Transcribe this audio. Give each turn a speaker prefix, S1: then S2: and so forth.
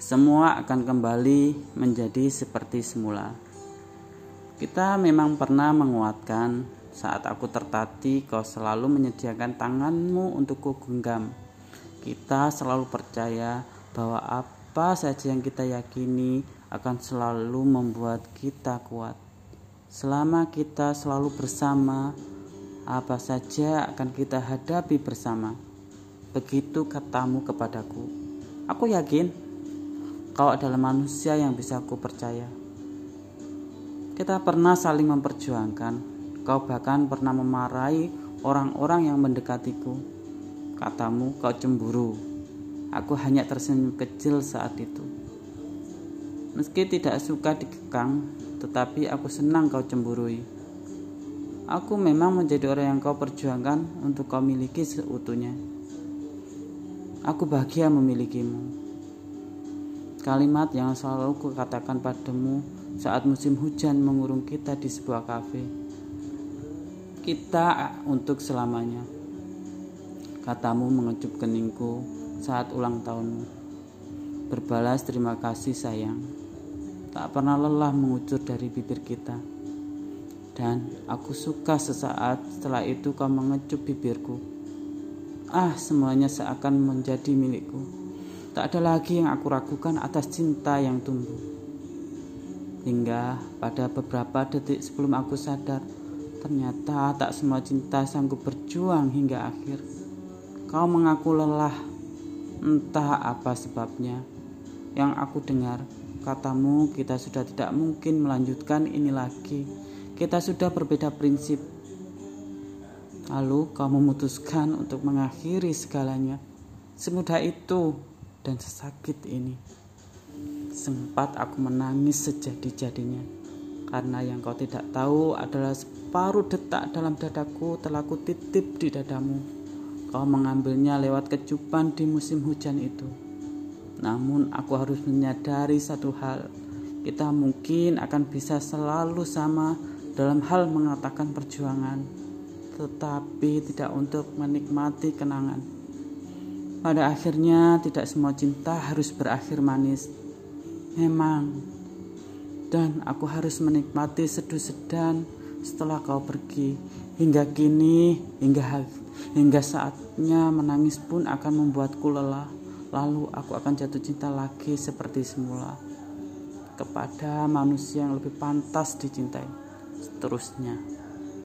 S1: semua akan kembali menjadi seperti semula. Kita memang pernah menguatkan saat aku tertati kau selalu menyediakan tanganmu untuk ku genggam. Kita selalu percaya bahwa apa saja yang kita yakini akan selalu membuat kita kuat. Selama kita selalu bersama, apa saja akan kita hadapi bersama. Begitu katamu kepadaku. Aku yakin Kau adalah manusia yang bisa aku percaya. Kita pernah saling memperjuangkan. Kau bahkan pernah memarahi orang-orang yang mendekatiku. Katamu kau cemburu. Aku hanya tersenyum kecil saat itu. Meski tidak suka dikekang, tetapi aku senang kau cemburui. Aku memang menjadi orang yang kau perjuangkan untuk kau miliki seutuhnya. Aku bahagia memilikimu. Kalimat yang selalu kukatakan padamu saat musim hujan mengurung kita di sebuah kafe. Kita untuk selamanya. Katamu mengecup keningku saat ulang tahunmu. Berbalas terima kasih sayang. Tak pernah lelah mengucur dari bibir kita. Dan aku suka sesaat setelah itu kau mengecup bibirku. Ah, semuanya seakan menjadi milikku. Tak ada lagi yang aku ragukan atas cinta yang tumbuh. Hingga pada beberapa detik sebelum aku sadar, ternyata tak semua cinta sanggup berjuang hingga akhir. Kau mengaku lelah, entah apa sebabnya. Yang aku dengar, katamu kita sudah tidak mungkin melanjutkan ini lagi. Kita sudah berbeda prinsip. Lalu kau memutuskan untuk mengakhiri segalanya. Semudah itu dan sesakit ini. Sempat aku menangis sejadi-jadinya karena yang kau tidak tahu adalah separuh detak dalam dadaku telah kutitip di dadamu. Kau mengambilnya lewat kecupan di musim hujan itu. Namun aku harus menyadari satu hal. Kita mungkin akan bisa selalu sama dalam hal mengatakan perjuangan, tetapi tidak untuk menikmati kenangan. Pada akhirnya tidak semua cinta harus berakhir manis. Memang. Dan aku harus menikmati seduh sedan setelah kau pergi. Hingga kini, hingga hingga saatnya menangis pun akan membuatku lelah. Lalu aku akan jatuh cinta lagi seperti semula kepada manusia yang lebih pantas dicintai. Seterusnya.